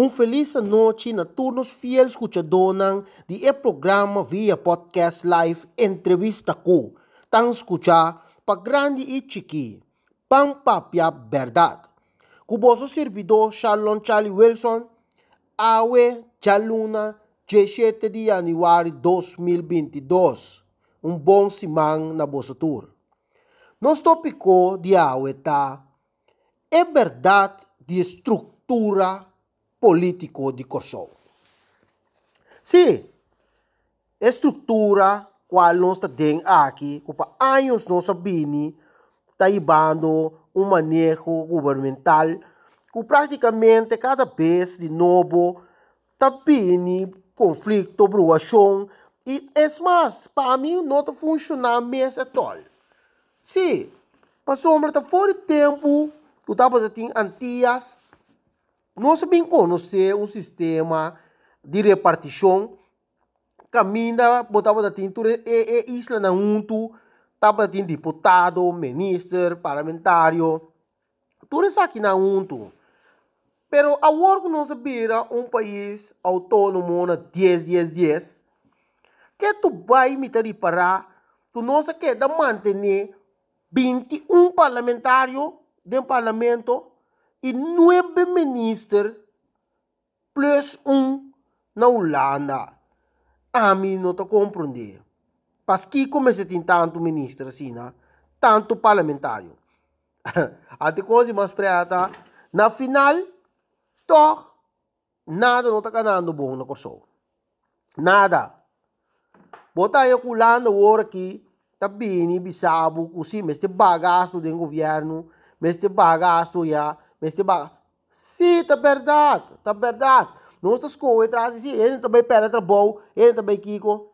Um feliz noite na todos fiéis escuchadores de e programa via podcast live entrevista com tan para grande e chiqui, pam papia verdade. Com vosso servidor Shalom Charlie Wilson, awe jaluna 17 de januário 2022. Um bom semana na vossa tour. Nos tópico de awe é verdade de estrutura político de Corsol. Sim, estrutura qual nós temos aqui, que para anos nós sabemos, está ibando um manejo governamental que praticamente cada vez de novo está vindo conflito, bruação, e é mais, para mim não está funcionando mesmo at all. Sim, para sombra está fora de tempo, tu estava assim antias, nós bem conhecer um sistema de repartição caminha, botava da tintura e, e isla na unto, tava tin deputado, ministro, parlamentário, tudo isso aqui na unto. Pero agora que nós vira um país autônomo na 10, 10, 10, que tu vai me reparar que nós quer manter 21 parlamentários dentro do parlamento e nove ministros plus um na Holanda. A mim não estou compreendendo. Mas que a ter tanto ministro assim, né? tanto parlamentário. Até coisa mais preta, na final, toch, nada não está ganhando bom na Kosovo. Nada. Bota aí com lá na hora aqui, tá bem, bisabo, assim, mas este bagaço do governo, mas este bagaço já, este bagaço. Sim, tá verdade, tá verdade. Nós coisas traz assim, ele também pera bom, ele também kiko.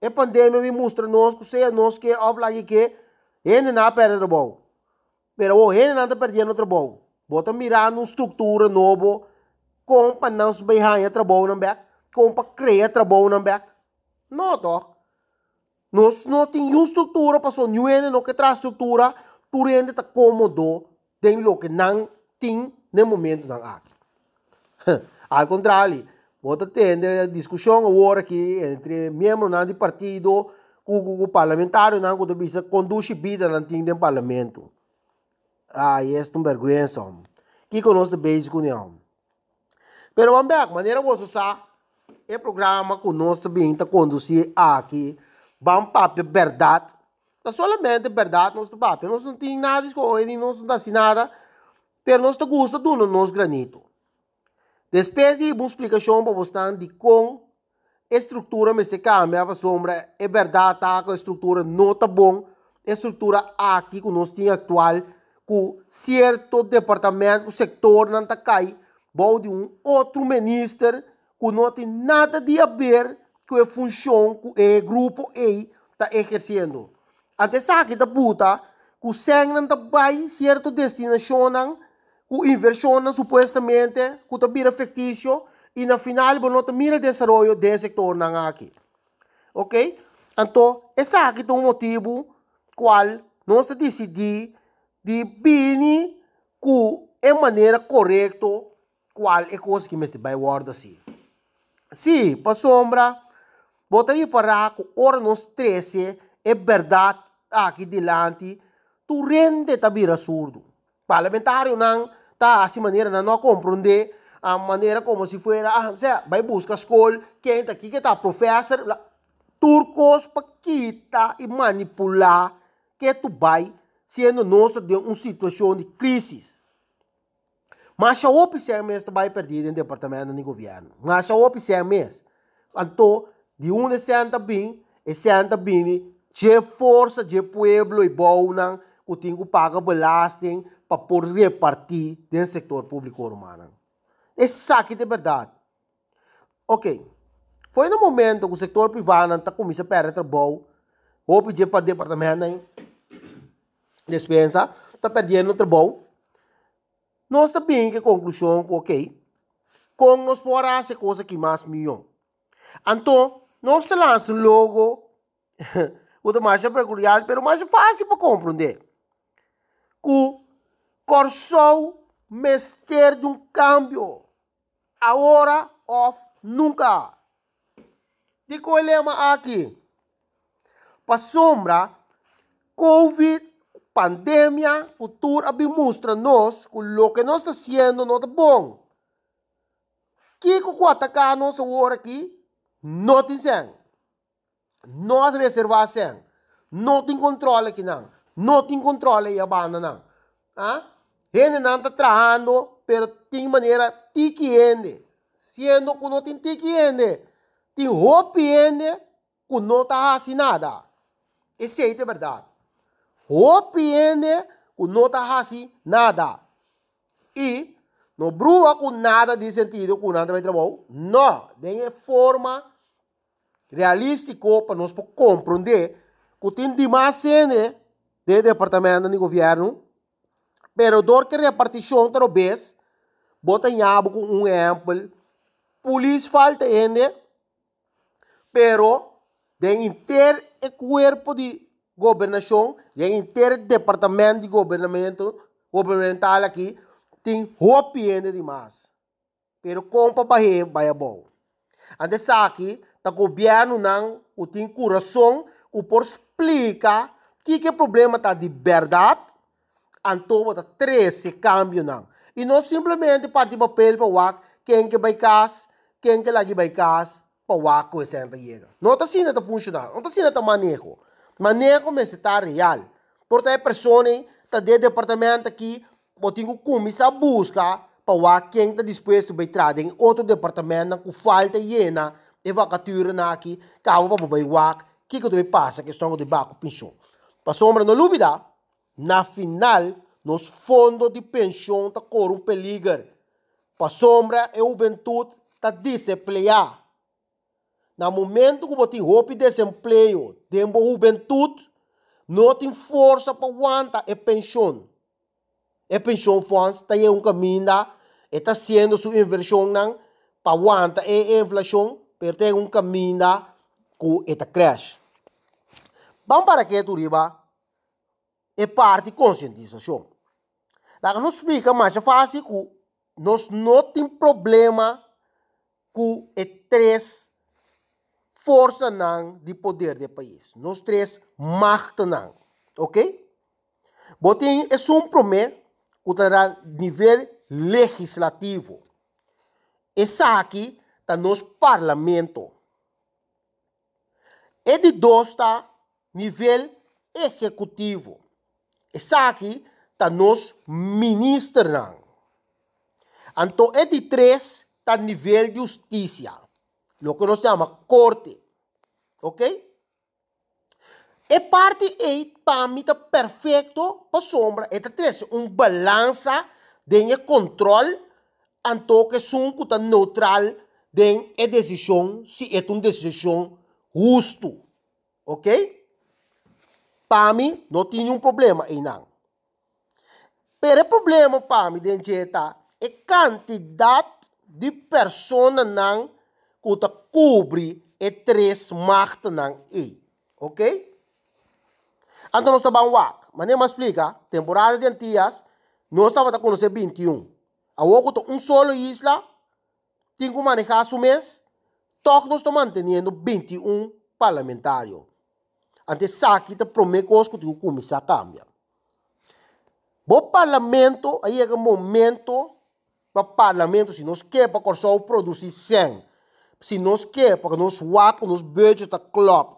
E pandemia me mostra nós que sei nós que offline que ele não pera bom. Pero o ele não está perdendo trabalho. Bota mirar numa estrutura nova, com para não se beijar trabalho não back, com para criar trabalho não back. Não, toch? Nós não temos uma estrutura para só não é que traz estrutura, por ele está cômodo, tem o que não tem no momento não aqui. Al contrário, bota tende discussão agora aqui entre membros do partido o parlamentário não que conduz vida não tem no parlamento. Ah, é uma vergonha. Que conosco básico não. Pero vamos ver, maneira você sabe, é programa que nós também está conduzir aqui, vamos para verdade. Não somente verdade, nós papo. Nós não tem nada de escolha, nós não dá nada, mas nós gosta do nosso granito. Depois de uma explicação para você de como a me se cambia para sombra, verdade tá, que a estrutura não está bom, a estrutura aqui que nós temos atual, com certo departamento, sector não está cai, vou de um outro ministro que não tem nada a ver com a função que o grupo E está exercendo. Até aqui da puta, que o sangue não está certo destinação o inversión supuestamente que tabira ficticio e na final não mira desenvolvimento do setor aqui. Ok? Então, esse aqui é um motivo qual nós decidimos de bini com a maneira correta qual é coisa que me vai guardar assim. Sim, para sombra, botaria para que hora nos 13 é verdade aqui delante, tu rende tabira surdo. Parlamentário não tá assim maneira não, não compreender a maneira como se fuera, ah, sea, vai buscar escola, quem está aqui que está professor, turcos para quitar e manipular que tu vai sendo nossa de uma situação de crise. Mas a opção mesmo vai perder no departamento de governo. Mas a opção mesmo. Então, de onde senta bem, e senta bem, de força de pueblo e bom, que que pagar belasting, para por repartir dentro do setor público romano. Essa aqui é verdade. Ok. Foi no momento que o setor privado está começando a perder trabalho, ou pedir para o departamento de dispensa, está perdendo trabalho. Nós também que conclusão, ok, com nós podemos fazer coisa que mais melhor. Então, nós lançamos logo, o mais é peculiar, mas mais fácil para compreender. Que Corsou mestre de um câmbio. agora ou nunca. De com lema aqui. Para sombra, Covid, pandemia, futuro, mostra nós que o que nós está fazendo não é bom. Que que atacar nós agora aqui? Não tem sem. Nós reservar sem. Não tem controle aqui não. Não tem controle a banda não. Ah? Gente não está trabalhando, pero tem maneira tiquiende. Sendo que não tem tiquiende, tem hopiende que não está assim nada. Esse é a verdade. Hopiende que não está assim nada. E não brua com nada de sentido com nada vai trabalhar. Não, tem forma realística para nós compreender que tem demais cena de departamento de governo Pero dor que repartição talvez, bota em com um exemplo, polícia falta ainda, pero de inteiro o corpo de governação, de inteiro departamento de governamento, governamental aqui, tem roupa ainda demais. Pero compa bahe, vai bom. Ande aqui, tá governo não, o tem coração, o por explicar que que problema tá de verdade, anto bota 13 cambio não. E não simplesmente parte papel para o quem que vai cas, quem que lagi vai cas, para o wak sempre chega. Não está assim não funcionar, não está assim não manejo. Manejo mas está real. Porque a pessoa está de departamento aqui, botinho que começar a buscar para quem está disposto a entrar em outro departamento com falta llena, vacatura na aqui, carro para o que que tu passa, questão de baco pensão. Para sombra não dúvida, na final, nos fundos de pensão está com um peligro. Para sombra, a juventude está desempregada. No momento que tem desemprego, tem juventude, não tem força para aguentar a pensão. A pensão funds está em um caminho, está sendo sua inversão para aguentar a inflação, mas tem um caminho que está cresce. Vamos para que tu riba? é parte de conscientização. Lá nos explica mais fácil que nós não temos problema com as três forças de poder do país. Nós três não. Ok? Botem é um problema que terá nível legislativo. Essa aqui está no parlamento. E de dois está nível executivo. Essa aqui está nos ministros. Então, é de três está nível de justiça. O que nós chamamos corte. Ok? E parte é para mim está perfeito para sombra. É três um balança de controle então que que está neutral de decisão se é uma decisão justo. Ok? Para mim, não tinha um problema aí não. Pero problema mim, dentro é quantidade de pessoas não que cobre e três marcas não aí. Ok? Então nós estamos wak. Mas nem explica, temporada de dias, nós estamos a conhecer 21. A outra um solo isla, tem que manejar o mês, todos nós estamos mantendo 21 parlamentários. Ante sakit a promekos ko tigo kumisa cambia. Bo parlamento, aí é o momento para parlamento, se nós quer para corso produzir sem, se nós quer para nós wap, nos budget a club,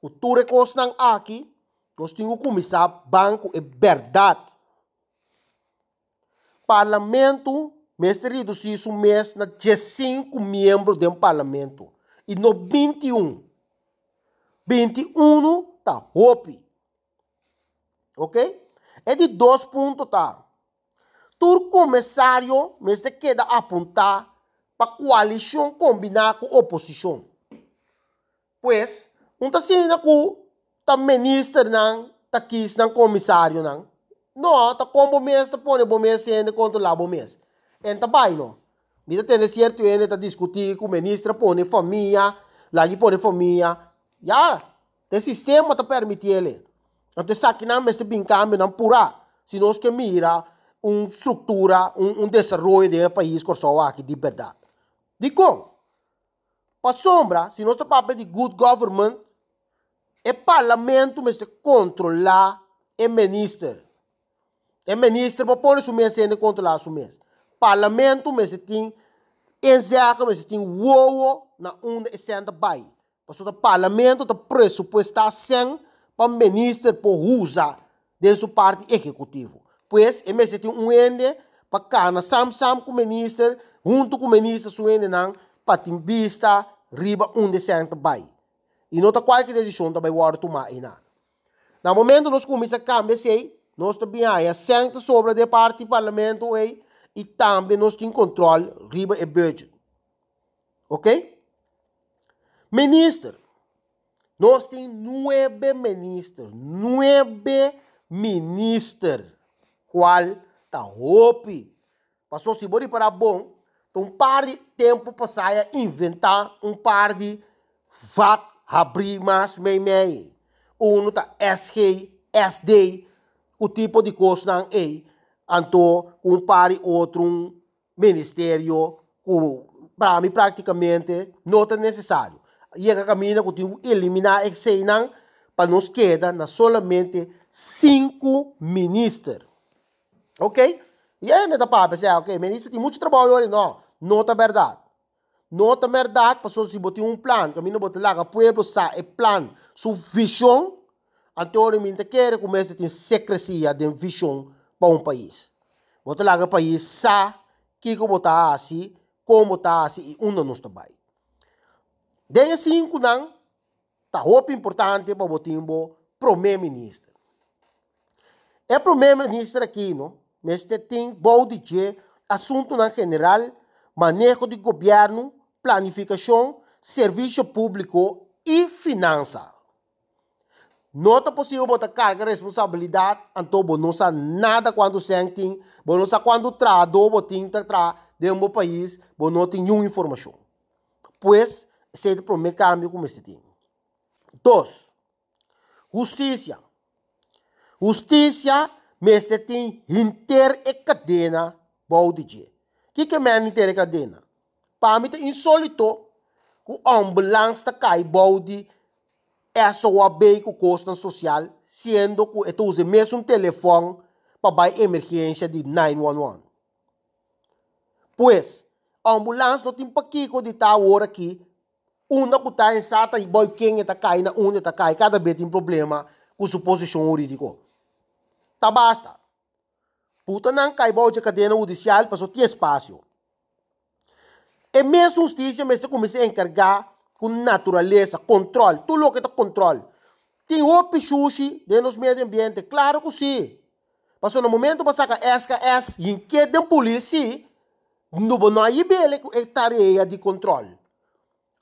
o ture kos nang aqui, nós temos que começar banco é verdade. Parlamento, mestre reduzir isso mês na 15 membros do parlamento e no 21 21 tá hope. Ok? É de dois pontos tá. Tur comissário, mas te queda apontar para coalição combinar com oposição. Pois, não está sendo que tá ministro não, tá quis não comissário não. Não, tá como mês tá põe bom mês sendo controlar bom mês. Enta vai não. Mita tem certo ele tá discutir com o ministro põe família, lá põe família. Já, o sistema te permite ele. Então, aqui não é esse bincambi não pura. Se nós que mira uma estrutura, um, um desenvolvimento de um país que só aqui de verdade. De com? Para sombra, se nós papel de good government, é parlamento mas controlar é minister. É minister para pôr o mês e controlar o mês. Parlamento mas tem encerra mas tem uou na onde é senta bai. O parlamento está pressupostar sem para minister por usar dentro da parte executivo. Pois, é mesmo tem um ende para cá na sam sam com o ministro, junto com o ministro suene não para vista riba onde senta bai. E está qualquer decisão também vai tomar aí na. Momento nós começamos a cambiar sei, nós também há senta sobre a parte parlamento aí e também nós temos controle riba e budget. Ok? Ministro. Nós temos nove ministros. Nove ministros. Qual tá hope. Passou se bori para bom. Um par de tempo para sair inventar um par de vac abrir mais mei mei. Um tá SG, SD, o tipo de coisa não é. Anto um par de outro um ministério para mim praticamente não é necessário. E a caminho que que eliminar esse não para nos queda na solamente cinco ministros. Ok? E aí, tá para pensar, ok, ministro tem muito trabalho hoje, não. Não é verdade. Não é verdade, passou se botar um plano, caminho botar lá, o povo sabe, é plano, sua visão, anteriormente quer começa a ter secrecia de visão para um país. Botar lá o país sabe que como está assim, como está assim, e onde nós trabalhamos. Daí cinco não, tá roupa importante para botar um primeiro-ministro. É primeiro-ministro aqui, não? Mas tem bom dizer assunto na general, manejo de governo, planificação, serviço público e finança. Não é possível botar carga responsabilidade, então não sabe nada quando sente, não sabe quando trado, botim tra de um país, não tem nenhuma informação. Pois, esse é o primeiro câmbio como este tem. Dois, justiça. Justiça, mas tem inter e cadena. O que é inter e cadena? É insólito que a ambulância cai balde essa o custo social, sendo que eu usa mesmo telefone para emergência de 911. Pois, a ambulância não tem que de estar hora aqui, que está em sata e boy quem está caindo, onde está caindo, cada vez tem problema com sua posição jurídica. Tá basta. Puta não cai boy de cadeia judicial, para só ter espaço. E mesmo justiça, mas começa a encargar com natureza, controle, tudo o que é controle. Tem outro sushi dentro do meio ambiente, claro que sim. Mas no momento que saca SKS, em que polícia, não aí bele é tarefa de controle.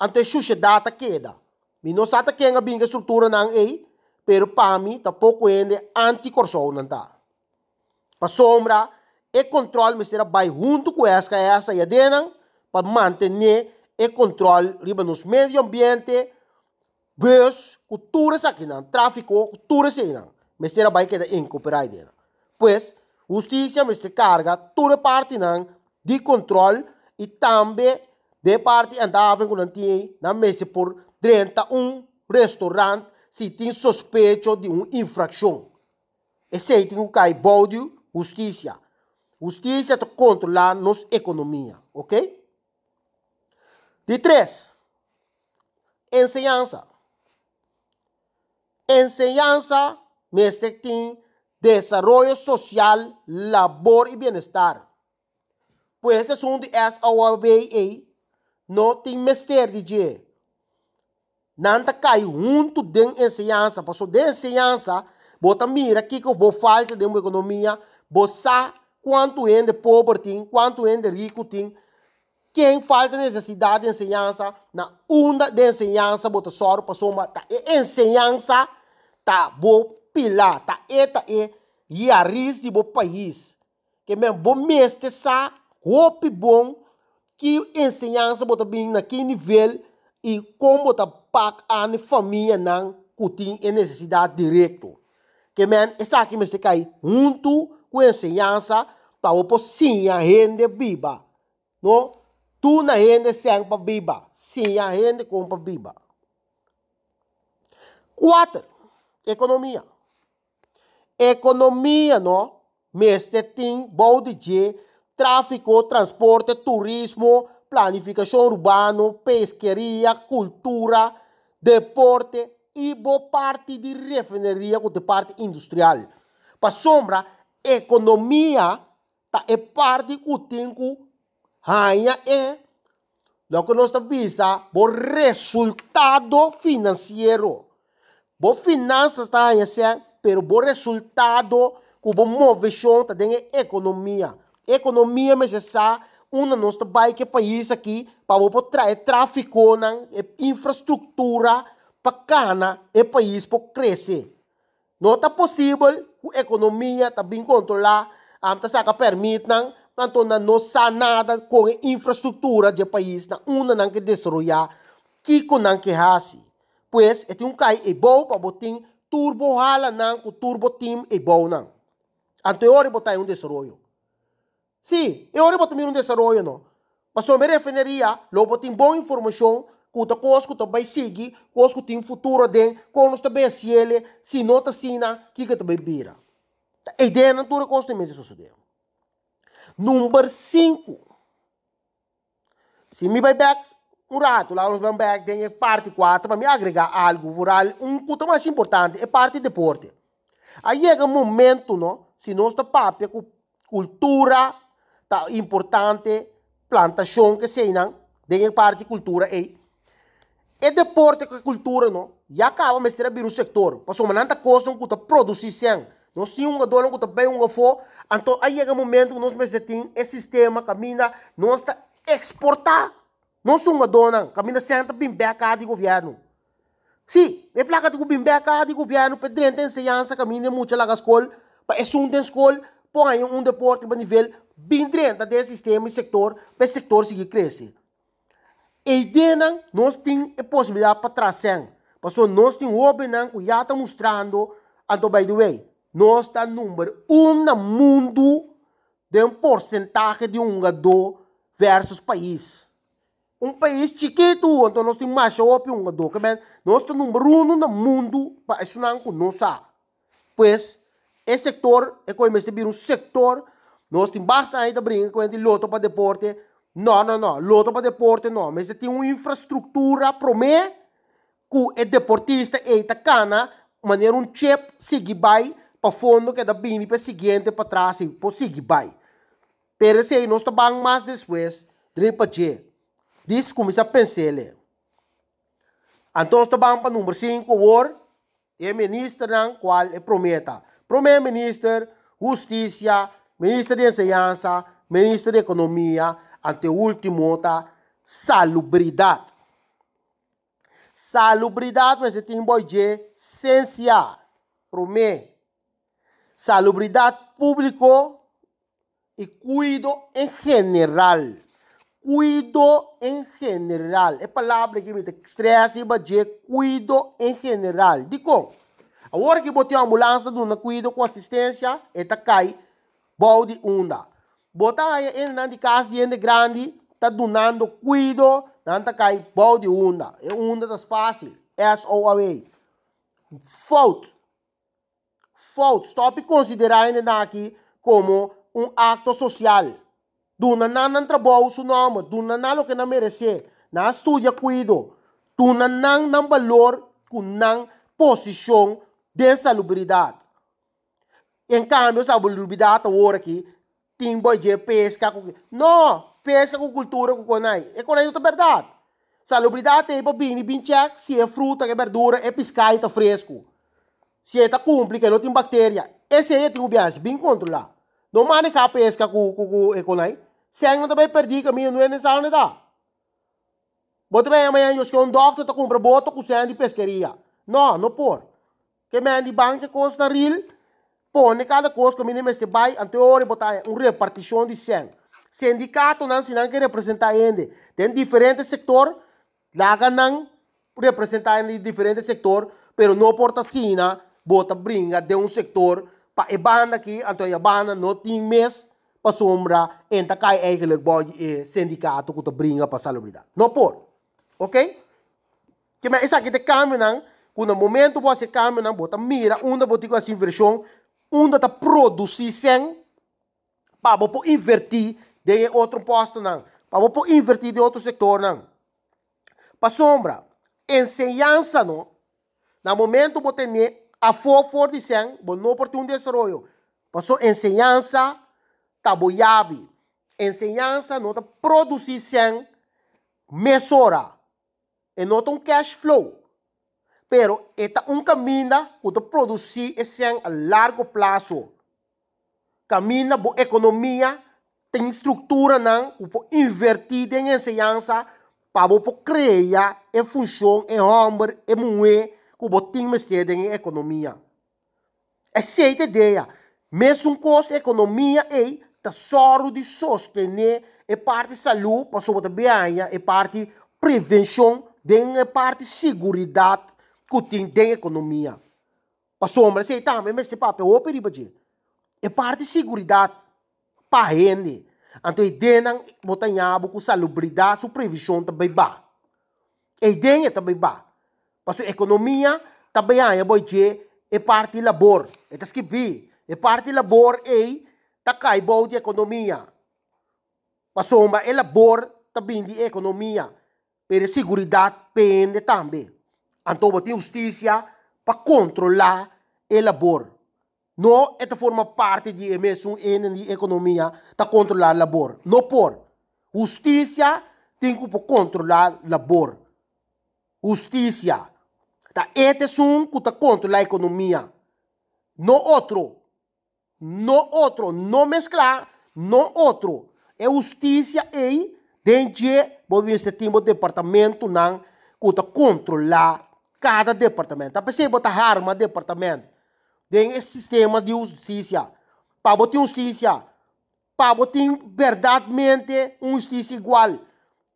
Ante data queda. Mi não sata que a binga estrutura não é, pero para mim tá pouco ainda anticorção não tá. Para sombra, e controle me será vai junto com SKS e a dena, para manter e controle riba nos meio ambiente, bus, cultura aqui não, tráfico, cultura assim não. Mas será vai quedar incorporado. Pois, justiça me se carga toda parte não de controle e também de parte andava com tinha na mesa por 31 restaurante se tem suspeito de uma infração. Esse aí tem um cai bódio, justiça. Justiça para controlar nossa economia, ok? De três, ensinança. Ensinança, mestre tem desenvolvimento social, labor e bem-estar. Pois esse assunto é não tem mestre de. Nanta cai junto de ensinança, passou de ensinança, bota mira que vou falta de uma economia, você quanto é de pobre tem, quanto é de rico tem, quem falta necessidade de ensinança, na onda de ensinança, bota só para soma, tá ensinança, tá bo pilar, tá eta e e a risco de bo país. Que mesmo bo mestre sa, roupa bom, que ensinança bota bem naquele nível e como bota pac a família não que tem necessidade direto. Que mesmo essa aqui me se cai junto com ensinança para o sim a rende viva. Não? Tu na gente sem para biba. Sim, a gente com para biba. Quatro, economia. Economia, não? Mestre tem, balde de tráfico, transporte, turismo, planificação urbano, pesqueria, cultura, deporte e boa parte de refinaria com parte industrial. Para sombra, economia tá é parte que tem que ganha é lo que nós visa o resultado financeiro. Bo finanças está ganhando, pero bo resultado que bo movição tá dentro economia. Economia mas essa uma nossa que país aqui para o trazer tráfico na infraestrutura para cana e país para crescer. Não está possível a economia está bem controlada, a saca permite não na não nada com a infraestrutura do país, na uma não que desenvolver, que não que hasi. Pois, é um cai e bom para botar turbo hala não, com turbo team e bom não. Anterior botar um desenvolvimento. Sim, eu ora botar um desenvolvimento não. Mas sobre a refineria, logo botar boa informação kuta kosko to bay sigi kosko tim futuro den kono sta be siele si nota sina kika to bay bira. E ideia natura kosto mesi so sude number 5 se mi vai back um rato lá nos back tem parte 4 para me agregar algo rural um puta mais importante é parte deporte aí chega um momento no se nós está papia com cultura tá importante plantação que sei não tem parte cultura e deporte com a cultura, não? Já acaba mas será abrir o sector. Passou uma nanta coisa que produzir sem. Não se um dono que bem um for, então aí chega o momento que nós tem esse sistema caminha, nós está exportar. Não se uma dona caminha senta bem beca de governo. Sim, é placa de beca de governo, dentro ensinança caminha muito escola, para é um escola, põe um deporte para nível bem dentro desse sistema e sector, para o sector seguir crescer. E dentro nós temos a possibilidade para trazer. Porque nós temos o opening que já está mostrando, and by the way, nós está número um no mundo de um porcentagem de um versus país. Um país chiquito, então nós temos mais open um gado. Nós estamos número um no mundo para isso não que sabemos. Pois, esse setor é como se um setor, nós temos bastante brincar com o loto para deporte, não, não, não. Loto para deporte, não. Mas tem uma infraestrutura para mim que o deportista e a cana, maneira um chip, seguir vai para fundo que da bini para seguinte para trás e para seguir vai. Pero se nós estamos mais depois, de para che. Diz começa a pensar. Então nós estamos para número 5, o é ministro qual é prometa. Primeiro ministro, justiça, ministro de ensinança, ministro de economia, ante último tá salubridade. Salubridade, mas tem boi de essencial mim. Salubridade público e cuido em geral. Cuido em geral. É palavra que me estressa e de cuido em geral. Digo, a hora que botei a ambulância, não cuido com assistência, é cai, balde unda. Bota em na casa de grande, tá donando cuido, nanta cai bom de onda. É onda das fácil. S-O-A-W. Fault. Fault. Stop considerando aqui como um acto social. Duna não trabalho su nome, duna não o que não merece. Na estudia cuido. Duna não não valor com não posição de salubridade. Em cambio, salubridade agora aqui timbo de pesca. Não, pesca com cultura com conai. É conai é verdade. Salubridade é para bini, bin check, se é fruta, é verdura, é pescar, está fresco. Se é tá que não tem bactéria. Esse aí tem o bias, bem controlado. Não maneja a pesca com, com, com, com conai. Se ainda também perdi caminho, não é necessário nada. Bota bem amanhã, eu que um doctor tá compra boto com de pesqueria. Não, não por. Que me de banca consta real, Pone cada coisa que mínimo este vai anterior botar uma repartição de 100. Sindicato não se não que representar ainda. Tem diferentes setor, lá não representar em diferentes setor, pero não porta sina, bota brinca de um setor para a banda aqui, então a banda não tem mês para sombra, enta cai eigenlijk body e sindicato que te bringa para salubridade. Não por. Ok? Que mas essa aqui te caminham, quando momento você caminha, bota mira, você com essa inversão, onde está produzir sem, para você invertir de outro posto não, para você invertir de outro setor não. Para sombra, ensinança não, no momento você tem a favor de sem, você não pode um desenvolvimento. Passou ensinança, taboyabi. Ensinança não está produzir sem, mesura. E não um cash flow. Pero esta um caminho para produzir esse a largo prazo. Caminho para economia tem estrutura não, para invertir em ensinança para criar e função e homem e mulher que tem mestiere em economia. Essa é a ideia. Mesmo com a economia é tesoro de sostener e parte saúde para bem e parte prevenção den a parte seguridade que tem economia. Para sombra, sei também, mas se papel o perigo de. É parte seguridade para gente. Então, ideia não botar nhabo com salubridade, previsão também ba. Ideia também ba. Para economia também é de é parte labor. É tas que bi. É parte labor é tá cai de economia. Para sombra, é labor também de economia per seguridade pende também. Então, tem justiça para controlar o labor. Não é forma parte de mesmo em economia para controlar o labor. Não por. Justiça tem que controlar o labor. Justiça. Tá, este é que está controlar a economia. Não outro. Não outro. Não mesclar. Não outro. É justiça bobi se timbo departamento nang kuta controlar cada departamento. A pessoa bota arma departamento. Den esse sistema de justiça. Para botar justiça. Para botar verdadeiramente justiça igual.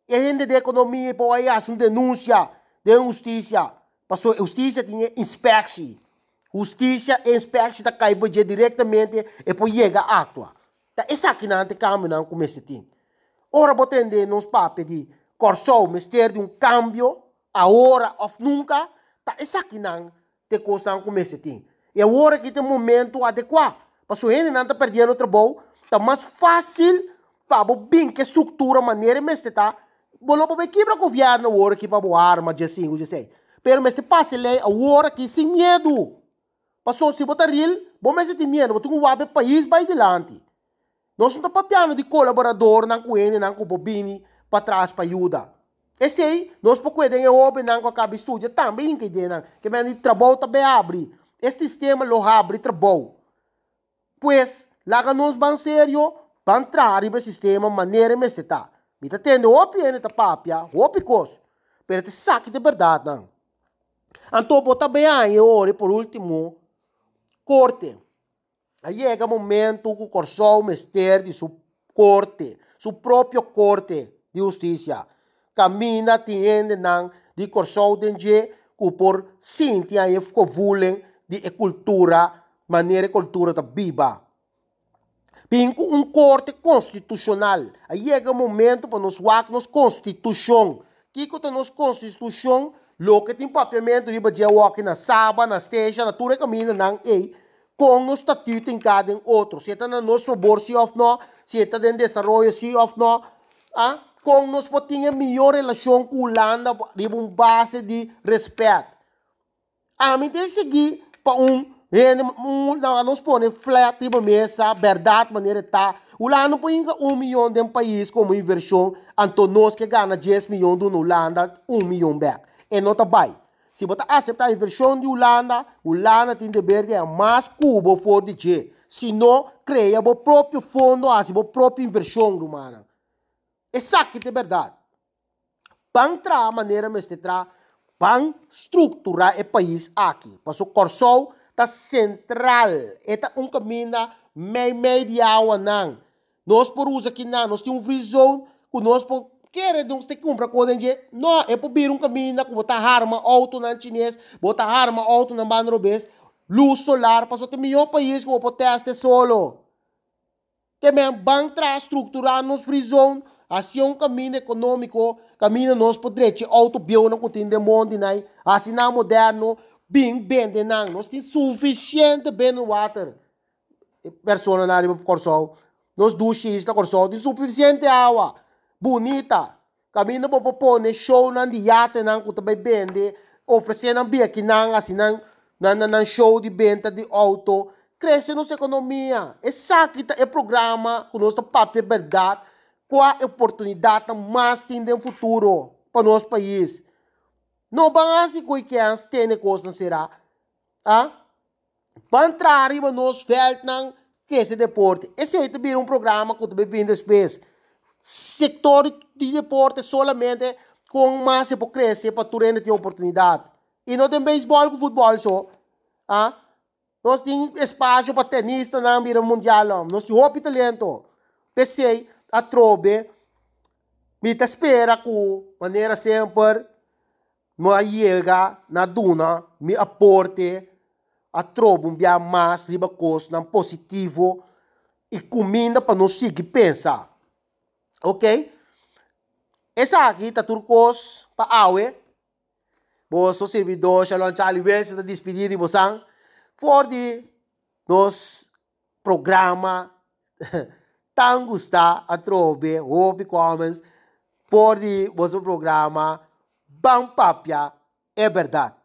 E a gente de economia aí uma denúncia de justiça. Passou justiça tinha inspeção. Justiça e inspeção está caindo diretamente e por chegar a atua. Tá essa aqui não tem caminho não começa a Ora botende nos papi di corso mister de um cambio, agora ou nunca, tá aqui não te costa começar tem. E agora que tem momento adequado. Para o gente não está perdendo o trabalho, tá mais fácil para bem que estrutura maneira mas tá bolo para quebrar o governo agora que para arma de cinco de seis. Pero mas te passe lei agora que sem medo. Passou se botar real, bom mas tem medo, botar um país vai adiante. Nós não estamos papiando de colaborador não com ele, não com o Bobini, para trás para ajuda. Esse aí, nós óbvio, não com a estúdio, também que tem, que vem trabalho também abre. Este sistema lo abre trabalho. Pois, lá nós vamos sério, para entrar no sistema maneira me está. Me está tendo o piano da papia, o picos. Pero te saque de verdade, não. Então, bota bem aí, por último, corte. Aí chega o momento que o Corsol Mester de sua corte, seu próprio corte de justiça, camina tiende não de Corsol Denje, por sinti aí vulen de cultura, maneira cultura da viva. Pinco um corte constitucional. Aí chega o momento para nos wak nos constituição. Que nos constituição, lo que tem papiamento de badia wak na saba, na station, na tura camina não, ei, com o estatuto em cada outro. Se está no nosso favor, se of não, se está em desenvolvimento, se of não, ah, com nós podemos ter melhor relação com a Holanda, de uma base de respeito. A mim tem que seguir para um, um, nós põe flat de mesa, verdade, maneira tá. Holanda põe um milhão de um país como inversão, então nós que ganha 10 milhões do Holanda, um milhão back. E não está bem. Se você aceitar a inversão de Holanda, Holanda tem dever de mais cubo for de. Se não, cria o próprio fundo, a própria inversão humana. Aqui é verdade. Para entrar a maneira mais de entrar, para estruturar o país aqui. Para o Corsol está central. Está um caminho meio água, não. Nós por uso aqui, não. Nós temos um zone, que nós por Quer então você compra coisa de não é para vir um caminho que botar arma auto na chinês, botar arma auto na banrobês, luz solar, só ter melhor país que o teste solo. men van tra estruturar nos free assim um caminho econômico, caminho nos poder auto bio não cotin de mundo nai, assim na moderno, bem bem de nang, nós tem suficiente bem water. Persona na riba corso, nós duches na corso, tem suficiente água, bonita. Caminho po ne show nan di yate nang kuta bay bende, oferecendo ang biya kinang assim nang nan nan show de venda de auto, cresce nossa economia. Essa aqui é programa com nosso papel verdade, qual a oportunidade mais tem no futuro para nosso país. Não vamos assim que é tem não será. Ah? Para entrar em nosso felt não que esse deporte. Esse aí também é um programa que também vem depois. Setor de deporte solamente com mais para crescer para ter oportunidade. E não tem beisebol com futebol só. Ah? Nós temos espaço para tenista na mira mundial. Nós temos talento. Pensei, a trobe, me espera com maneira sempre, me chega na duna, me aporte, a trobe um dia mais, riba coisa, positivo, e comida para nós seguir pensar. Ok? Essa aqui tá turcos para awe. Boso servidor, Shalom Charlie Wells, está despedido de vocês for de nos programa tão gusta a trobe, comments, for de vosso programa Bam Papia, é verdade.